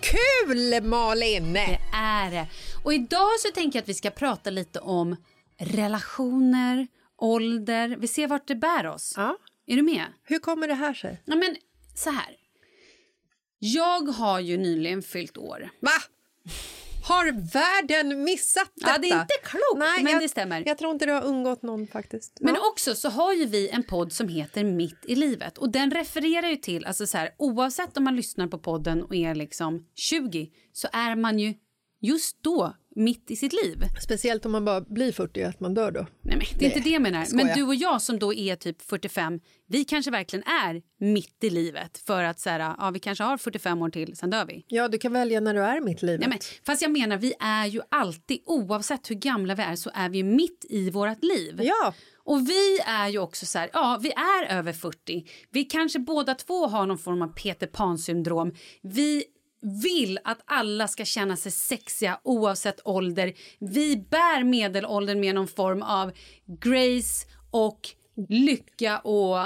Kul, Malin! Det är det. Och idag så tänker jag att vi ska prata lite om relationer, ålder. Vi ser vart det bär oss. Ja. Är du med? Hur kommer det här sig? Ja, men så här. Jag har ju nyligen fyllt år. Va? Har världen missat detta? Ja, det är inte klokt, Nej, men jag, det stämmer. Jag tror inte det har undgått någon faktiskt. Men Ja. också så har ju vi en podd som heter Mitt i livet och den refererar ju till, alltså så här, oavsett om man lyssnar på podden och är liksom 20 så är man ju just då mitt i sitt liv. Speciellt om man bara blir 40, att man dör då. Nej, men det är inte det jag menar. skojar. Men du och jag som då är typ 45, vi kanske verkligen är mitt i livet för att så här, ja, vi kanske har 45 år till, sen dör vi. Ja, du kan välja när du är mitt liv. Nej, men, fast jag menar, vi är ju alltid, oavsett hur gamla vi är, så är vi mitt i vårt liv. Ja, Och vi är ju också så här, ja, vi är över 40. Vi kanske båda två har någon form av Peter Pan-syndrom. Vi vill att alla ska känna sig sexiga oavsett ålder. Vi bär medelåldern med någon form av grace och lycka och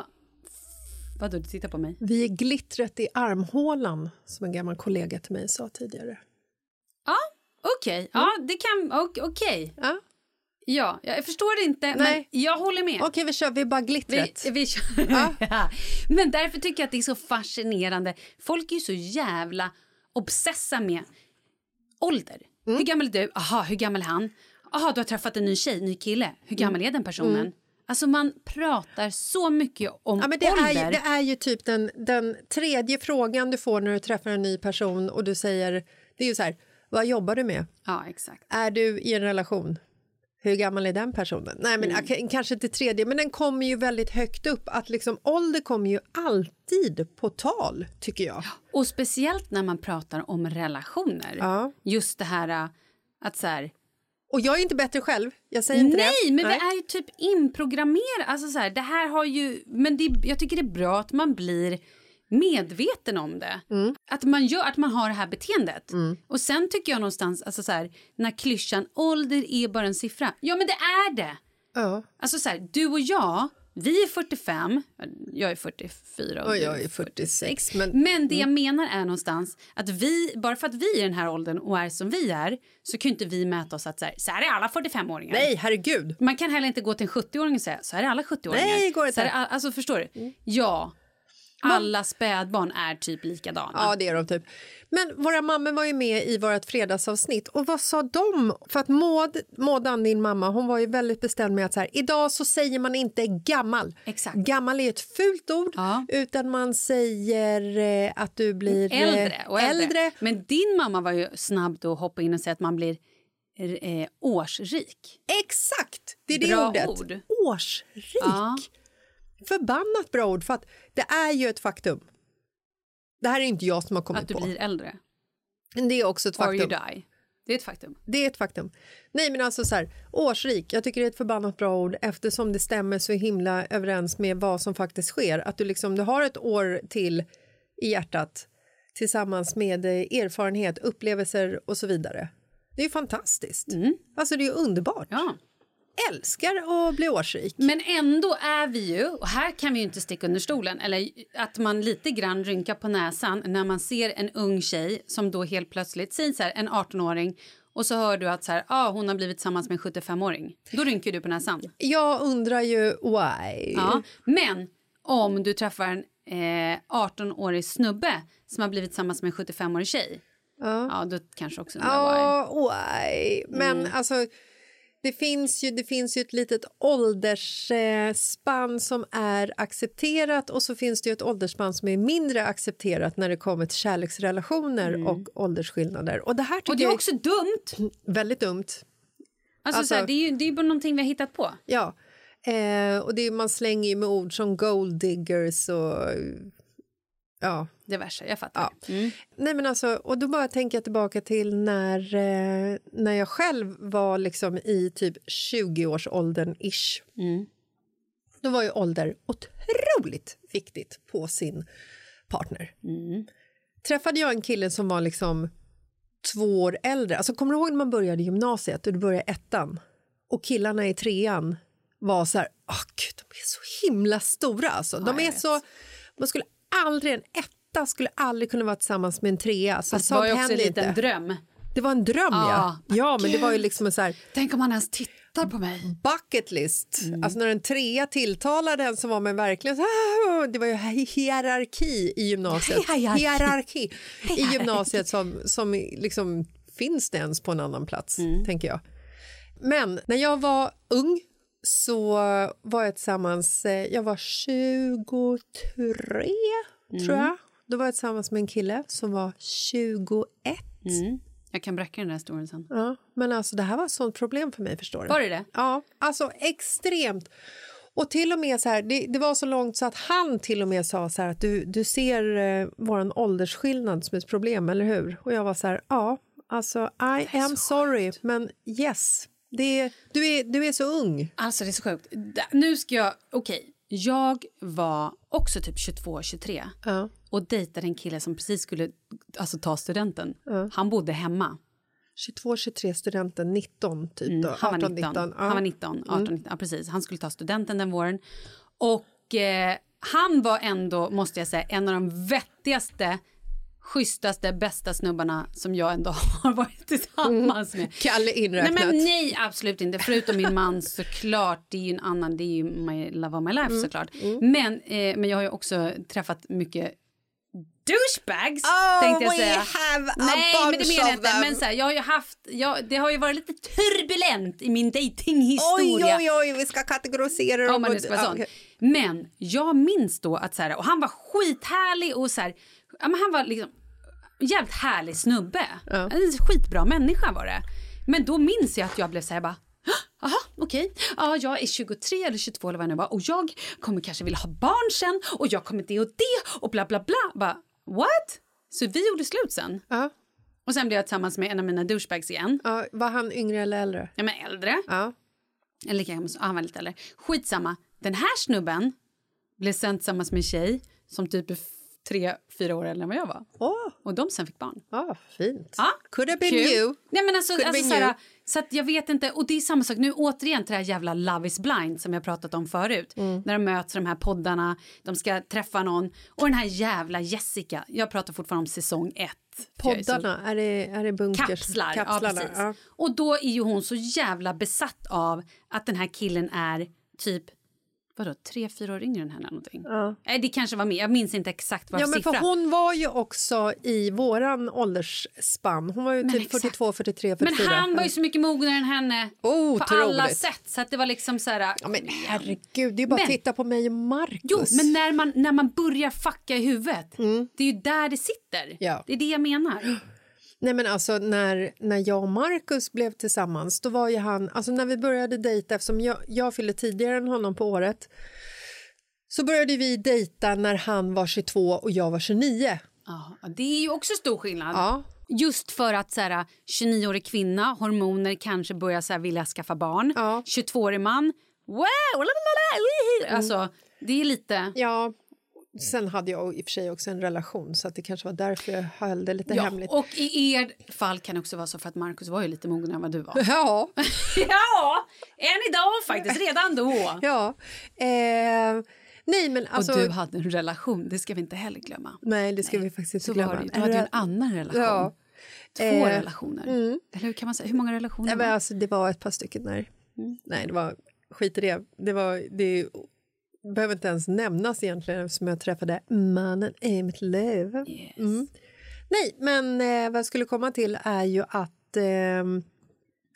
Vadå, du tittar på mig? Vi är glittret i armhålan, som en gammal kollega till mig sa tidigare. Ja, okej. Ja, det kan... ok- Okej. Ja. Ja, jag förstår det inte, Nej. men jag håller med. Okej, vi kör. Vi är bara Vi, glittret. vi kör. Ja. Men därför tycker jag att det är så fascinerande. Folk är ju så jävla obsessa med ålder. Mm. Hur gammal är du? Aha, hur gammal är han? Aha, du har träffat en ny tjej, ny kille. Hur gammal är den personen? Alltså man pratar så mycket om Mm. Ja, men det, ålder. är, ju- det är ju typ den, den tredje frågan du får när du träffar en ny person och du säger, det är ju så här, vad jobbar du med? Ja, exakt. Är du i en relation? Hur gammal är den personen? Nej, men Mm. kanske inte tredje, men den kommer ju väldigt högt upp. Att liksom, ålder kommer ju alltid på tal, tycker jag. Och speciellt när man pratar om relationer. Ja. Just det här äh, att så här... Och jag är inte bättre själv, jag säger inte Nej, det. men det är ju typ inprogrammerat. Alltså så här, det här har ju... Men det, jag tycker det är bra att man blir medveten om det. Mm. Att, man gör, att man har det här beteendet. Och sen tycker jag någonstans, alltså så här, den här klyschan ålder är bara en siffra. Ja, men det är det! Ja. Alltså så här, du och jag, vi är 45, jag är 44 Och du jag är 46. Men, men det jag menar är någonstans att vi, bara för att vi är i den här åldern och är som vi är, så kan inte vi mäta oss att så här, så här är alla 45-åringar. nej, herregud. Man kan heller inte gå till en 70-åring och säga så här är alla 70-åringar. Nej, går inte. Så här är all, alltså förstår du? Ja, alla spädbarn är typ likadana. Ja, det är de typ. Men våra mammor var ju med i vårt fredagsavsnitt och vad sa de? För att Maud, Maudan, din mamma, hon var ju väldigt bestämd med att så här, idag så säger man inte gammal. Exakt. Gammal är ett fult ord, Ja. utan man säger eh, att du blir eh, äldre och äldre. äldre. Men din mamma var ju snabb då att hoppa in och säga att man blir eh, årsrik. Exakt, det är det Bra ordet. ord. Årsrik. Ja. Förbannat bra ord, för att det är ju ett faktum. Det här är inte jag som har kommit Att du på. blir äldre. Det är också ett Or you faktum. die. Det är ett faktum. Det är ett faktum. Nej, men alltså så här, årsrik, jag tycker det är ett förbannat bra ord eftersom det stämmer så himla överens med vad som faktiskt sker. Att du liksom, du har ett år till i hjärtat tillsammans med eh, erfarenhet, upplevelser och så vidare. Det är ju fantastiskt. Alltså det är ju underbart. Ja. Älskar att bli årsrik. Men ändå är vi ju, och här kan vi ju inte sticka under stolen, eller att man lite grann rynkar på näsan när man ser en ung tjej som då helt plötsligt, säg så här, en 18-åring och så hör du att så här, ah, hon har blivit tillsammans med en 75-åring. Då rynkar du på näsan. Jag undrar ju why. Ja. Men om du träffar en eh, 18-årig snubbe som har blivit tillsammans med en 75-årig tjej, ja. då kanske också undrar why. Ja, why? Men alltså, det finns, ju, det finns ju ett litet åldersspann som är accepterat och så finns det ju ett åldersspann som är mindre accepterat när det kommer till kärleksrelationer och åldersskillnader. Och det här tycker Och det är också dumt. väldigt dumt. Alltså, Alltså- så här, det är ju det är bara någonting vi har hittat på. Ja. Eh, och det, är- man slänger ju med ord som gold diggers och... Ja, Diverse, jag fattar. Ja. Mm. Nej, men alltså, och då bara tänker jag tillbaka till när, eh, när jag själv var liksom i typ 20-årsåldern ish. Mm. Då var ju ålder otroligt viktigt på sin partner. Mm. Träffade jag en kille som var liksom två år äldre. Alltså, kommer du ihåg när man började gymnasiet och du började ettan och killarna i trean var så här, åh gud, de är så himla stora alltså. De är så, man skulle aldrig, en etta skulle aldrig kunna vara tillsammans med en trea. Så Fast det var ju också en liten inte. dröm. Det var en dröm ja. Ja, Ja, men det var ju liksom så här Tänk om han ens tittar på mig. bucket list. Mm. Alltså när en trea tilltalade en så var man verkligen så här, det var ju hierarki i gymnasiet. Hierarki. hierarki i gymnasiet som, som liksom finns det ens på en annan plats, Mm. tänker jag. Men när jag var ung så var jag tillsammans, eh, jag var 23 Mm. tror jag. Då var jag tillsammans med en kille som var 21. Mm. Jag kan bräcka den där historien sen. Ja, men alltså det här var ett sånt problem för mig förstår du. Var det det? Ja, alltså extremt. Och till och med så här, det, det var så långt så att han till och med sa så här att du, du ser eh, våran åldersskillnad som ett problem, eller hur? Och jag var så här, ja, alltså I am sorry, men yes, det, du, är, du är så ung. Alltså det är så sjukt. Nu ska jag, okej. Jag var också typ 22-23 Ja. Och dejtade en kille som precis skulle alltså, ta studenten. Han bodde hemma. 22, 23 studenten, 19 typ då, Mm, Han var 18, 19. 19. Ja. Mm. Han var 19, 18, 19. Ja, precis. Han skulle ta studenten den våren. Och eh, han var ändå, måste jag säga, en av de vettigaste schysstaste, bästa snubbarna som jag ändå har varit tillsammans med. Kalle Nej, inräknat. men nej, absolut inte. Förutom min man såklart. Det är ju en annan, det är ju my love of my life Mm. såklart. Men, eh, men jag har ju också träffat mycket douchebags Oh, tänkte jag säga. Nej, men det menar jag inte. them. Men så här, jag har ju haft, jag, det har ju varit lite turbulent i min datinghistoria. Oj, oj, oj, vi ska kategorisera Om dem. man nu ska vara ja, sån. Men jag minns då att så här, och han var skithärlig och så här, ja, men han var liksom jävligt härlig snubbe. En skitbra människa var det. Men då minns jag att jag blev så här bara Jaha, okej. Ja, jag är 23 eller 22 eller vad det nu var och jag kommer kanske vilja ha barn sen och jag kommer det och det och bla bla bla. Bara, what? Så vi gjorde slut sen. Ja, Och sen blev jag tillsammans med en av mina douchebags igen. ja, var han yngre eller äldre? Ja, men äldre. Ja. Eller som- ja, han var lite äldre. Skitsamma. Den här snubben blev sen tillsammans med en tjej som typ är tre, fyra år äldre än vad jag var. Åh, Och de sen fick barn. ah, fint. Ja, Could have been kul. you. Nej, men alltså, Could alltså, been såhär, you. Så att jag vet inte. Och det är samma sak nu återigen till det här jävla Love is blind som jag pratat om förut. Mm. När de möts de här poddarna, de ska träffa någon. Och den här jävla Jessica, jag pratar fortfarande om säsong ett. Poddarna, är det, är det bunkers? Kapslar, ja, Kapslarna, precis. ja. Och då är ju hon så jävla besatt av att den här killen är typ vadå, tre, fyra år yngre än henne. Någonting. Ja. Det kanske var mer, jag minns inte exakt vad Ja, men för hon var ju också i våran åldersspann. Hon var ju Men typ exakt. 42, 43, Men 44. han var ju så mycket mognare än henne Oh, på alla otroligt. sätt. Så att det var liksom så här... Ja, men herregud, det är bara Men- att titta på mig och Marcus. Jo, men när man, när man börjar fucka i huvudet, det är ju där det sitter. Mm. Ja. Det är det jag menar. Nej men alltså när, när jag och Marcus blev tillsammans då var ju han, alltså när vi började dejta eftersom jag, jag fyllde tidigare än honom på året så började vi dejta när han var 22 och jag var 29. Ja, det är ju också stor skillnad. Ja. Just för att så här, 29-årig kvinna, hormoner kanske börjar så här, vilja skaffa barn. Ja. 22-årig man, wow, lalalala, alltså det är lite... ja. Sen hade jag i och för sig också en relation så att det kanske var därför jag höll det lite Ja, hemligt. och i er fall kan det också vara så för att Markus var ju lite mognare än vad du var. Ja, ja, än idag faktiskt, redan då. ja. Eh, nej men alltså... och du hade en relation, det ska vi inte heller glömma. Nej, det ska vi faktiskt inte Så glömma. var det. Du hade en annan relation. Ja. Två Eh, relationer. Eller hur kan man säga? Hur många relationer Nej, men det? alltså, det var ett par stycken där. Nej, det var skit i det. Det, var, det behöver inte ens nämnas egentligen eftersom jag träffade mannen i mitt liv. Yes. Mm. Nej, men eh, vad jag skulle komma till är ju att eh,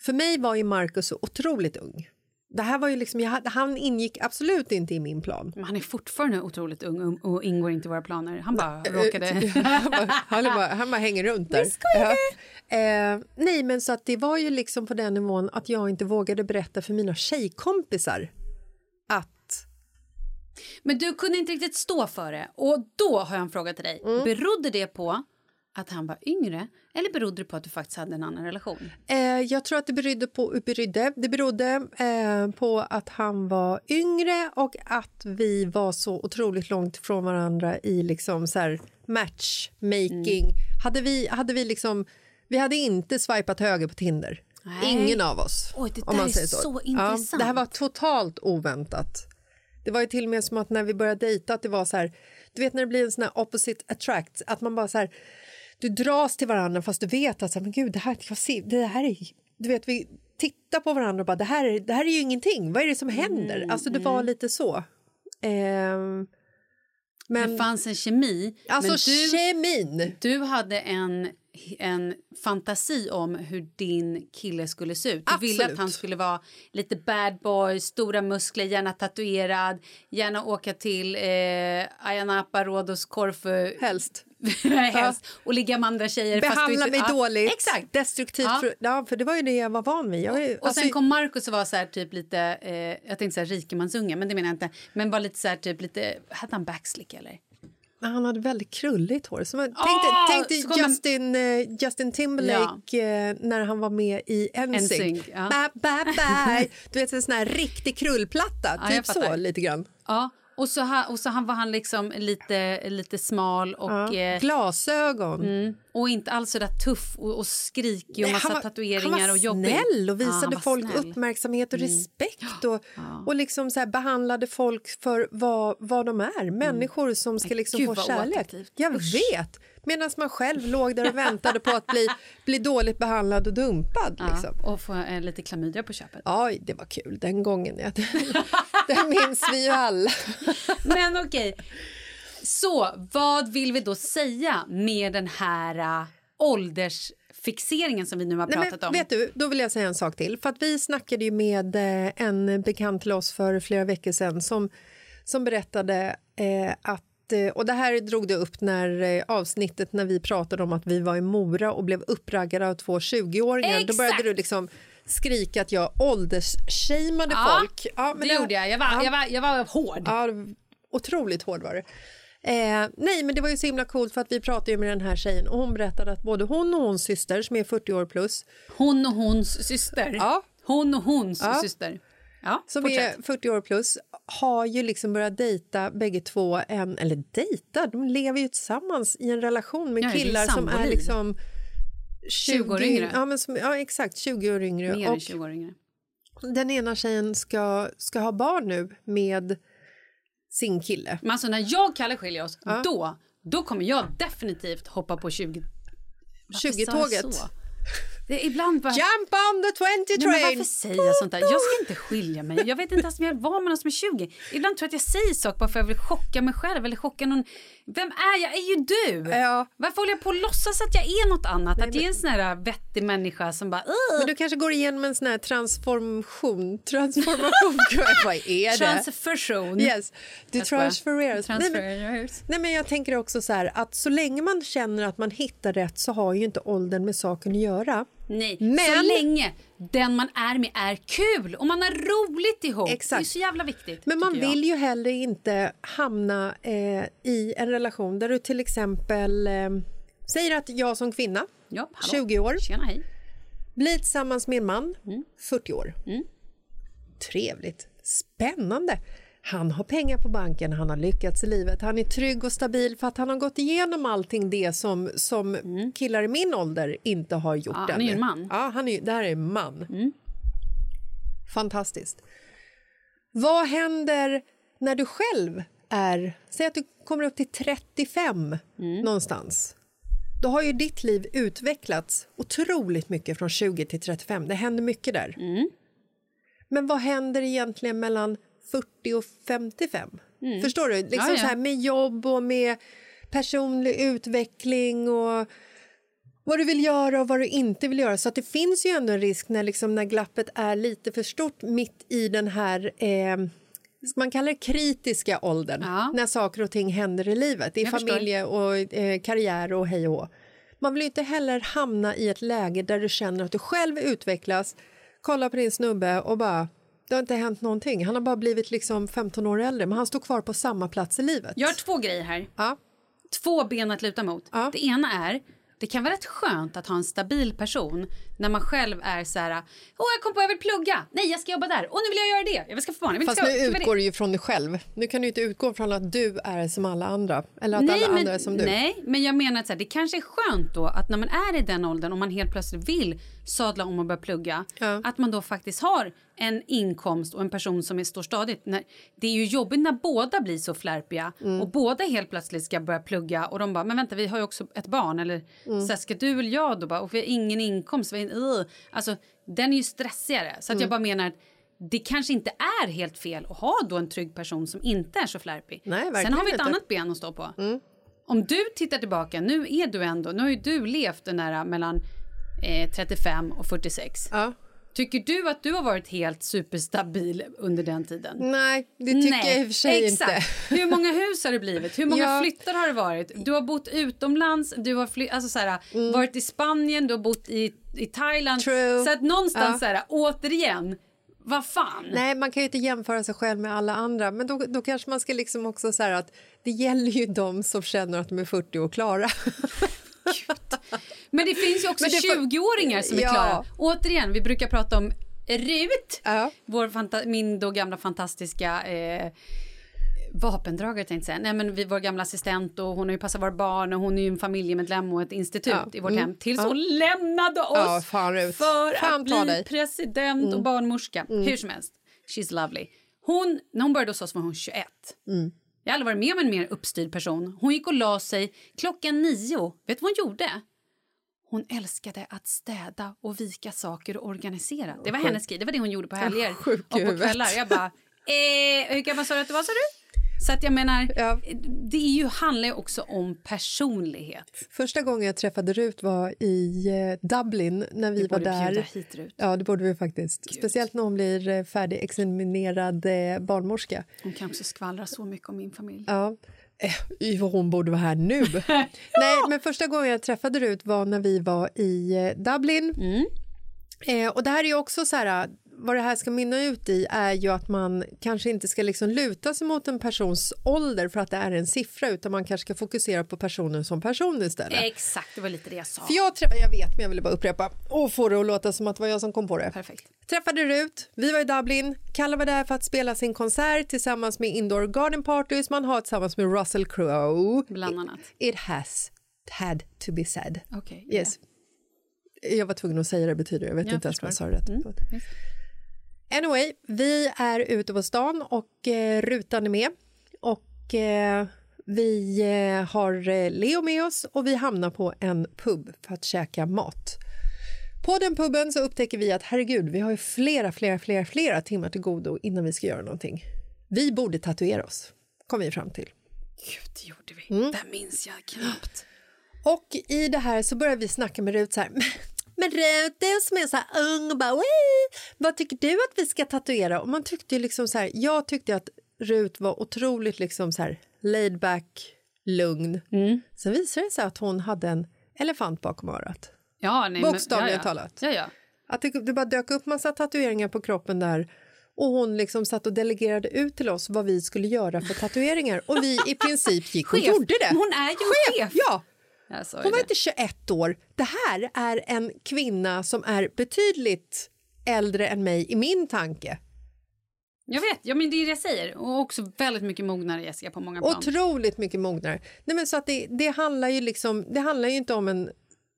för mig var ju Marcus så otroligt ung. Det här var ju liksom, jag, han ingick absolut inte i min plan. Men han är fortfarande otroligt ung och- och ingår inte i våra planer. Han bara Eh, råkade... han, bara, han, bara, han bara hänger runt där. Ja. Eh, nej, men så att det var ju liksom på den nivån att jag inte vågade berätta för mina tjejkompisar att... Men du kunde inte riktigt stå för det. Och då har jag en fråga till dig. Mm. Berodde det på att han var yngre eller berodde det på att du faktiskt hade en annan relation? Eh, jag tror att det berodde på, berodde, det berodde eh, på att han var yngre och att vi var så otroligt långt från varandra i liksom så här matchmaking. Hade vi, hade vi liksom... Vi hade inte swipat höger på Tinder. Nej. Ingen av oss. Oj, det om där man är säger så Ja, intressant. det här var totalt oväntat. Det var ju till och med som att när vi började dejta att det var så här, du vet när det blir en sån här opposite attract, att man bara så här, du dras till varandra fast du vet att så här, men gud, det här, jag ser, det här är, du vet vi tittar på varandra och bara det här, är, det här är ju ingenting, vad är det som händer? Mm, alltså det var lite så. Ehm, men det fanns en kemi. alltså du, kemin, du hade en, en fantasi om hur din kille skulle se ut. Du ville att han skulle vara lite bad boy, stora muskler, gärna tatuerad, gärna åka till eh, Ayia Napa, Rhodos, Korfu, helst. helst, och ligga med andra tjejer. Behandla inte- mig Ja, dåligt, Exakt. destruktivt. Ja. För, ja, för det var ju det jag var van vid. Var ju- Och alltså, sen kom Markus och var så här typ lite, eh, jag tänkte säga rikemansunge, men det menar jag inte. Men var lite så här typ lite, hade han backslick eller? Han hade väldigt krulligt hår. Så man, tänkte Ah, tänkte så kommer- Justin, eh, Justin Timberlake eh, när han var med i NSYNC. Ja. Bye, bye, bye. Du vet en sån här riktig krullplatta, Ja, typ så lite grann. Ja. Och så, ha, och så han var han liksom lite, lite smal och... Ja. Eh, Glasögon. mm, och inte alls så där tuff och, och skrikig och Nej, massa han var, tatueringar han var och jobbig. snäll och Ja, visade han var folk snäll. Mm. uppmärksamhet och respekt och, och liksom så här behandlade folk för vad, vad de är. Människor som ska liksom gud, få kärlek. Jag Usch. vet. Medan man själv låg där och väntade på att bli, bli dåligt behandlad och dumpad. Ja, Liksom. och få eh, lite klamydia på köpet. Oj, det var kul den gången. Ja. Det minns vi ju alla. Men okej. Så vad vill vi då säga med den här uh, åldersfixeringen som vi nu har Nej, pratat men, om? vet du, då vill jag säga en sak till. För att Vi snackade ju med eh, en bekant till oss för flera veckor sedan som, som berättade eh, att eh, och det här drog det upp när eh, avsnittet när vi pratade om att vi var i Mora och blev uppraggade av två 20-åringar. Då började du liksom skrika att jag åldersshameade Ja, folk. Ja, det gjorde jag. Jag var, ja. jag var, jag var hård. Ja, otroligt hård var det. Eh, nej, men det var ju så himla coolt för att vi pratade med den här tjejen och hon berättade att både hon och hons syster som är 40 år plus Hon och hons syster. Ja. Hon och hons Ja. syster. Ja, som fortsätt. är 40 år plus har ju liksom börjat dejta bägge två, en, eller dejta, de lever ju tillsammans i en relation med Ja, det är killar som är liksom 20 år yngre. Ja, men som, ja, exakt, 20 år yngre. Mer än och 20 år yngre. den ena tjejen ska, ska ha barn nu med sin kille. Men alltså när jag och Kalle skiljer oss, Ja. då, då kommer jag definitivt hoppa på 20... Varför sa jag 20-tåget. Det är ibland bara... Jump on the 20 Nej, men train! varför säger jag sånt där? Jag ska inte skilja mig. Jag vet inte ens vem jag var med någon som är 20. Ibland tror jag att jag säger saker bara för att jag vill chocka mig själv eller chocka någon. Vem är jag? är ju du! Ja. Varför håller jag på att låtsas att jag är något annat? Nej, att jag är men- en sån här vettig människa som bara... "Ugh." Men du kanske går igenom en sån här transformation. Transformation, vad är det? Transfersion. Yes, du transfereras. Nej, men, nej, men jag tänker också så här att så länge man känner att man hittar rätt så har ju inte åldern med saken att göra. Nej, Men- så länge den man är med är kul och man har roligt ihop. Exakt. Det är så jävla viktigt. Men man vill ju heller inte hamna eh, i en relation där du till exempel eh, säger att jag som kvinna, Ja, hallå. 20 år, Tjena, hej. blir tillsammans med en man, Mm. 40 år. Trevligt, spännande. Han har pengar på banken, han har lyckats i livet, han är trygg och stabil för att han har gått igenom allting det som, som killar i min ålder inte har gjort Mm. Ja, han är ju en man. Ja, han är, det här är en man. Mm. Fantastiskt. Vad händer när du själv är... Säg att du kommer upp till 35 Mm. någonstans. Då har ju ditt liv utvecklats otroligt mycket från 20 till 35. Det händer mycket där. Mm. Men vad händer egentligen mellan 40 och 55? Förstår du? Liksom Mm. Ja, ja. Så här med jobb och med personlig utveckling och vad du vill göra och vad du inte vill göra. Så att det finns ju ändå en risk när, liksom, när glappet är lite för stort mitt i den här eh, man kalla det kritiska åldern, Ja. när saker och ting händer i livet, i familje och eh, karriär och hej och. Man vill ju inte heller hamna i ett läge där du känner att du själv utvecklas, kolla på din snubbe och bara det har inte hänt någonting. Han har bara blivit liksom 15 år äldre, men han står kvar på samma plats i livet. Jag har två grejer här. Ja. Två ben att luta mot. Ja. Det ena är, det kan vara rätt skönt att ha en stabil person när man själv är så här, åh jag kom på jag vill plugga, nej jag ska jobba där, och nu vill jag göra det, jag vill skaffa barn, vill Fast ska, nu utgår det. du ju från dig själv. Nu kan du inte utgå från att du är som alla andra. Eller att alla andra är som du. nej, men jag menar att så här, det kanske är skönt då att när man är i den åldern och man helt plötsligt vill sadla om och börja plugga, Ja. att man då faktiskt har en inkomst och en person som är, står stadigt. När, det är ju jobbigt när båda blir så flärpiga Mm. och båda helt plötsligt ska börja plugga och de bara, men vänta vi har ju också ett barn eller Mm. så här, ska du eller jag då bara, och vi har ingen inkomst, vi uh. alltså den är ju stressigare. Så att Mm. jag bara menar att det kanske inte är helt fel att ha då en trygg person som inte är så flärpig. Nej, Sen har vi ett inte. Mm. annat ben att stå på. Om du tittar tillbaka, nu är du ändå, nu har ju du levt den där mellan eh, 35 och 46. Ja. Tycker du att du har varit helt superstabil under den tiden? Nej, det tycker jag i och för sig exakt. inte. Hur många hus har det blivit? Hur många Ja. flyttar har det varit? Du har bott utomlands, du har fly- alltså så här, varit i Spanien, du har bott i, i Thailand. Mm. True. Så att någonstans Ja. så här, återigen, vad fan? Nej, man kan ju inte jämföra sig själv med alla andra. Men då, då kanske man ska liksom också säga att det gäller ju de som känner att de är 40 och klara. Men det finns ju också Men det får- 20-åringar som är Ja. klara. Återigen, vi brukar prata om Rut, Ja. vår min då gamla fantastiska eh, vapendragare tänkte jag säga. Nej men vi vår gamla assistent och hon har ju passat våra barn och hon är ju en familjemedlem och ett institut Ja, i vårt mm, hem. Tills ja. hon lämnade oss Ja, fan, för Fan att bli dig. Mm. president och barnmorska. Hur som helst, she's lovely. Hon, när hon började hos oss var hon 21. Mm. Jag har aldrig varit med om en mer uppstyrd person. Hon gick och la sig klockan nio. Vet du vad hon gjorde? Hon älskade att städa och vika saker och organisera. Det var hennes grej. Det var det hon gjorde på helger och på kvällar. Jag bara, eh, hur gammal sa du att du var sa du? Så att jag menar, Ja. det är ju, handlar ju också om personlighet. Första gången jag träffade Rut var i eh, Dublin när vi var borde bjuda där. hit Rut. Ja, det borde vi faktiskt. Speciellt när hon blir eh, färdigexaminerad eh, barnmorska. Hon kan också skvallra så mycket om min familj. Ja. Eh, hon borde vara här nu. Nej, men första gången jag träffade Rut var när vi var i Dublin. Mm. Eh, och det här är också så här, vad det här ska mynna ut i är ju att man kanske inte ska liksom luta sig mot en persons ålder för att det är en siffra utan man kanske ska fokusera på personen som person istället. Exakt, det var lite det jag sa. För jag träffade, jag vet men jag ville bara upprepa och få det att låta som att det var jag som kom på det. Perfekt. Träffade Rut, vi var i Dublin, Kalle var där för att spela sin konsert tillsammans med Indoor Garden Parties man har tillsammans med Russell Crowe. Bland annat. It has had to be said. Okej. Yes. Jag var tvungen att säga det betyder, jag vet Jag inte ens om jag sa förstår. det rätt. Mm. Anyway, vi är ute på stan och eh, Rutan är med. Och eh, vi eh, har eh, Leo med oss och vi hamnar på en pub för att käka mat. På den puben så upptäcker vi att herregud, vi har ju flera, flera, flera, flera timmar till godo innan vi ska göra någonting. Vi borde tatuera oss, kom vi fram till. Gud, det gjorde vi. Mm. Det minns jag knappt. Och i det här så börjar vi snacka med Rut så här. Men du som är så här ung bara, "Wii, vad tycker du att vi ska tatuera? Och man tyckte liksom så här, jag tyckte att Rut var otroligt liksom så här laid back, lugn. Sen visade det sig att hon hade en elefant bakom örat. Ja, nej, men- Bokstavligen ja, ja. talat. Ja, ja. Att det, det bara dök upp massa tatueringar på kroppen där och hon liksom satt och delegerade ut till oss vad vi skulle göra för tatueringar och vi i princip gick och Chef. gjorde det. Hon är ju en chef. Ja, hon var det. inte 21 år. Det här är en kvinna som är betydligt äldre än mig i min tanke. Jag vet, ja, men det är det jag säger. Och också väldigt mycket mognare Jessica på många plan. Otroligt mycket mognare. Nej, men så att det, det, handlar ju liksom, det handlar ju inte om en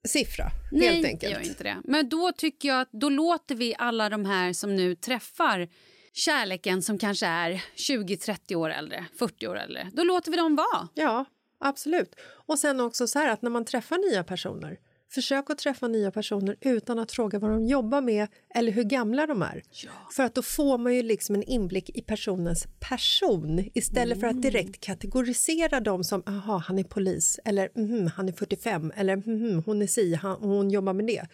siffra, Nej, helt enkelt. gör inte det. Men då tycker jag att då låter vi alla de här som nu träffar kärleken som kanske är 20-30 år äldre, 40 år äldre. Då låter vi dem vara. Ja, absolut. Och sen också så här att när man träffar nya personer, försök att träffa nya personer utan att fråga vad de jobbar med eller hur gamla de är. För att då får man ju liksom en inblick i personens person istället för att direkt kategorisera dem som aha, han är polis eller mhm, han är 45 eller mhm, hon är si, han, hon jobbar med det.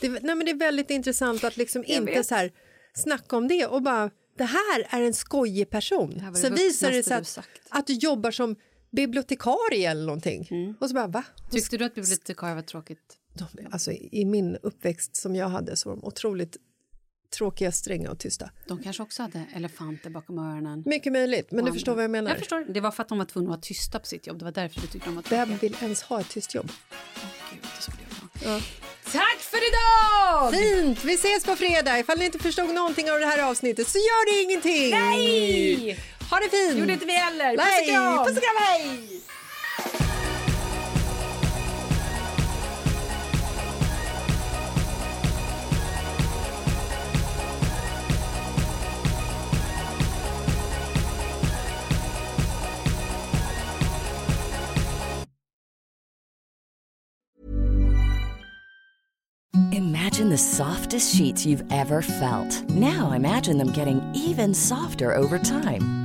Det, nej, men det är väldigt intressant att liksom inte vet. så här, snacka om det och bara det här är en skojig person. Sen visar det sig att, att du jobbar som bibliotekarie eller någonting. Och så bara, va? Tyckte du att bibliotekarie var tråkigt? De, alltså, I min uppväxt som jag hade så var de otroligt tråkiga, stränga och tysta. De kanske också hade elefanter bakom öronen. Mycket möjligt, men du förstår vad jag menar. Jag förstår. Det var för att de var tvungna att vara tysta på sitt jobb. Det var därför du tyckte de var tråkiga. Vem vill ens ha ett tyst jobb? Gud, det skulle jag ha. Tack för idag! Fint! Vi ses på fredag. Ifall ni inte förstod någonting av det här avsnittet så gör det ingenting. Nej! Ha det fint! gjorde inte vi heller. Puss och kram! Puss och kram, hej! Imagine the softest sheets you've ever felt. Now imagine them getting even softer over time.